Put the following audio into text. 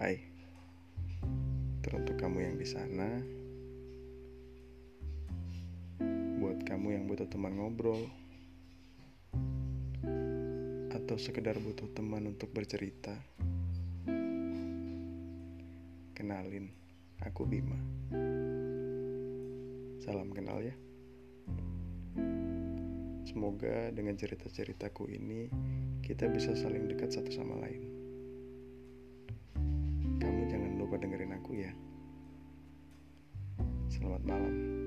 Hai, teruntuk kamu yang di sana, buat kamu yang butuh teman ngobrol, atau sekedar butuh teman untuk bercerita. Kenalin, aku Bima. Salam kenal ya. Semoga dengan cerita-ceritaku ini kita bisa saling dekat satu sama dengerin aku ya. Selamat malam.